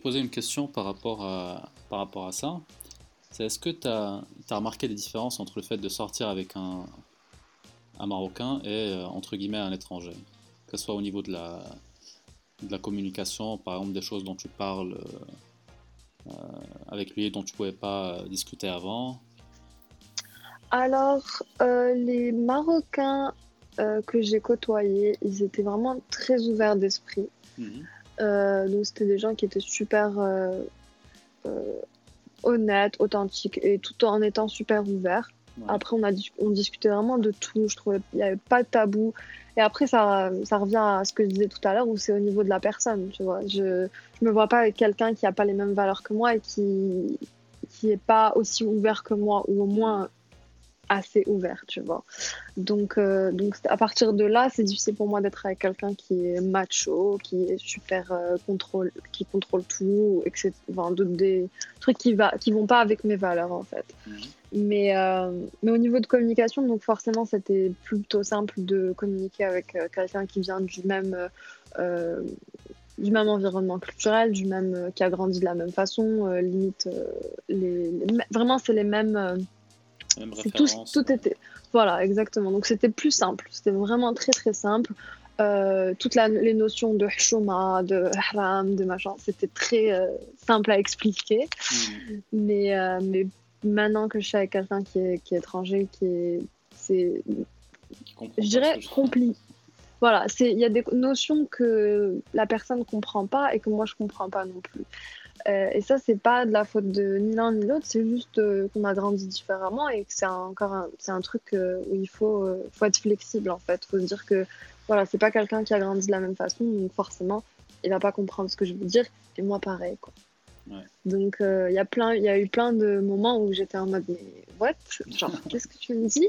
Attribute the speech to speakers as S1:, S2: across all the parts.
S1: poser une question par rapport à, par rapport à ça. C'est est-ce que tu as, remarqué des différences entre le fait de sortir avec un, un Marocain et euh, entre guillemets un étranger? Que ce soit au niveau de la, de la communication, par exemple des choses dont tu parles euh, avec lui dont tu ne pouvais pas discuter avant?
S2: Alors, les Marocains que j'ai côtoyés, ils étaient vraiment très ouverts d'esprit. Mhm. Euh, donc c'était des gens qui étaient super euh, euh, honnêtes, authentiques et tout en étant super ouverts. Après, on, a, on discutait vraiment de tout. Je trouvais qu'il n'y avait pas de tabou. Et après, ça, ça revient à ce que je disais tout à l'heure, où c'est au niveau de la personne. Tu vois. Je ne me vois pas avec quelqu'un qui n'a pas les mêmes valeurs que moi et qui qui n'est pas aussi ouvert que moi, ou au moins assez ouvert, tu vois. Donc, euh, donc à partir de là, c'est difficile pour moi d'être avec quelqu'un qui est macho, qui est super euh, contrôle, qui contrôle tout, etc. Enfin, des trucs qui va, qui vont pas avec mes valeurs en fait. Mhm. Mais, euh, mais au niveau de communication, donc forcément, c'était plutôt simple de communiquer avec quelqu'un qui vient du même du même environnement culturel, du même qui a grandi de la même façon, limite les, vraiment c'est les mêmes tout, tout était. Voilà, exactement. Donc c'était plus simple. C'était vraiment très très simple. Euh, toutes les notions de hshoma, de haram, de machin, c'était très euh, simple à expliquer. Mm. Mais, euh, mais maintenant que je suis avec quelqu'un qui est, qui est étranger, qui est. C'est, je dirais compliqué. Voilà, il y a des notions que la personne ne comprend pas et que moi je ne comprends pas non plus. Euh, et ça, c'est pas de la faute de ni l'un ni l'autre, c'est juste euh, qu'on a grandi différemment et que c'est encore un, c'est un truc euh, où il faut, faut être flexible en fait. Il faut se dire que voilà, c'est pas quelqu'un qui a grandi de la même façon, donc forcément, il va pas comprendre ce que je veux dire, et moi pareil. Quoi. Donc il y a plein, y a eu plein de moments où j'étais en mode mais what, genre qu'est-ce que tu me dis?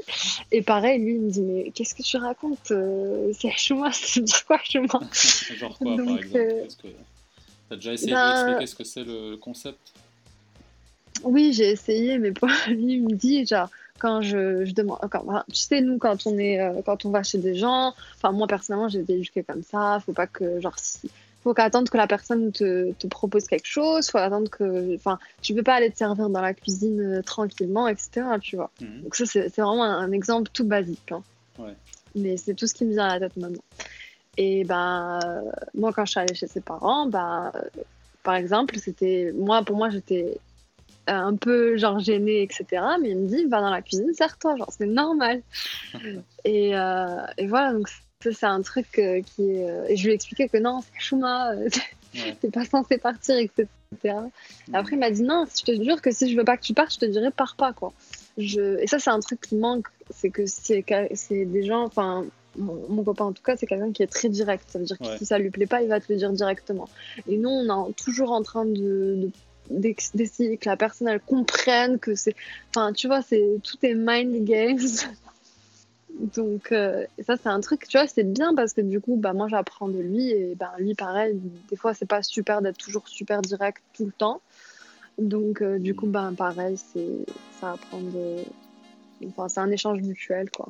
S2: Et pareil, lui il me dit mais qu'est-ce que tu racontes? C'est chemin, c'est quoi chemin
S1: Genre quoi par exemple? T'as déjà essayé ben, d'expliquer ce que c'est le concept?
S2: Oui, j'ai essayé, mais pour lui, il me dit, genre, quand je, je demande. Quand, tu sais, nous, quand on, est, euh, quand on va chez des gens, enfin, moi, personnellement, j'ai été éduquée comme ça. Faut pas que, genre, si. Faut qu'attendre que la personne te, te, propose quelque chose. Faut attendre que. Enfin, tu peux pas aller te servir dans la cuisine euh, tranquillement, etc. Tu vois. Mhm. Donc, ça, c'est vraiment un, exemple tout basique. Hein. Ouais. Mais c'est tout ce qui me vient à la tête maintenant. Et ben, moi, quand je suis allée chez ses parents, ben, par exemple, c'était. Moi, pour moi, j'étais un peu genre gênée, etc. Mais il me dit, va dans la cuisine, sers-toi, genre, c'est normal. et, euh, et, voilà, donc c'est un truc euh, qui est. Euh, et je lui ai expliqué que non, c'est Chouma, t'es pas censé partir, etc. Et après, il m'a dit, non, je te jure que si je veux pas que tu partes, je te dirais, pars pas, quoi. Je... Et ça, c'est un truc qui manque, c'est que c'est des gens, enfin, mon, copain en tout cas, c'est quelqu'un qui est très direct. Ça veut dire que si ça lui plaît pas, il va te le dire directement. Et nous, on est toujours en train de, d'essayer que la personne elle comprenne que c'est. Enfin, tu vois, c'est tout est mind games. Donc, euh, ça, c'est un truc, tu vois, c'est bien parce que du coup, bah, moi, j'apprends de lui et bah, lui, pareil, des fois, c'est pas super d'être toujours super direct tout le temps. Donc, euh, du coup, bah, pareil, c'est ça apprend de. Enfin, c'est un échange mutuel, quoi.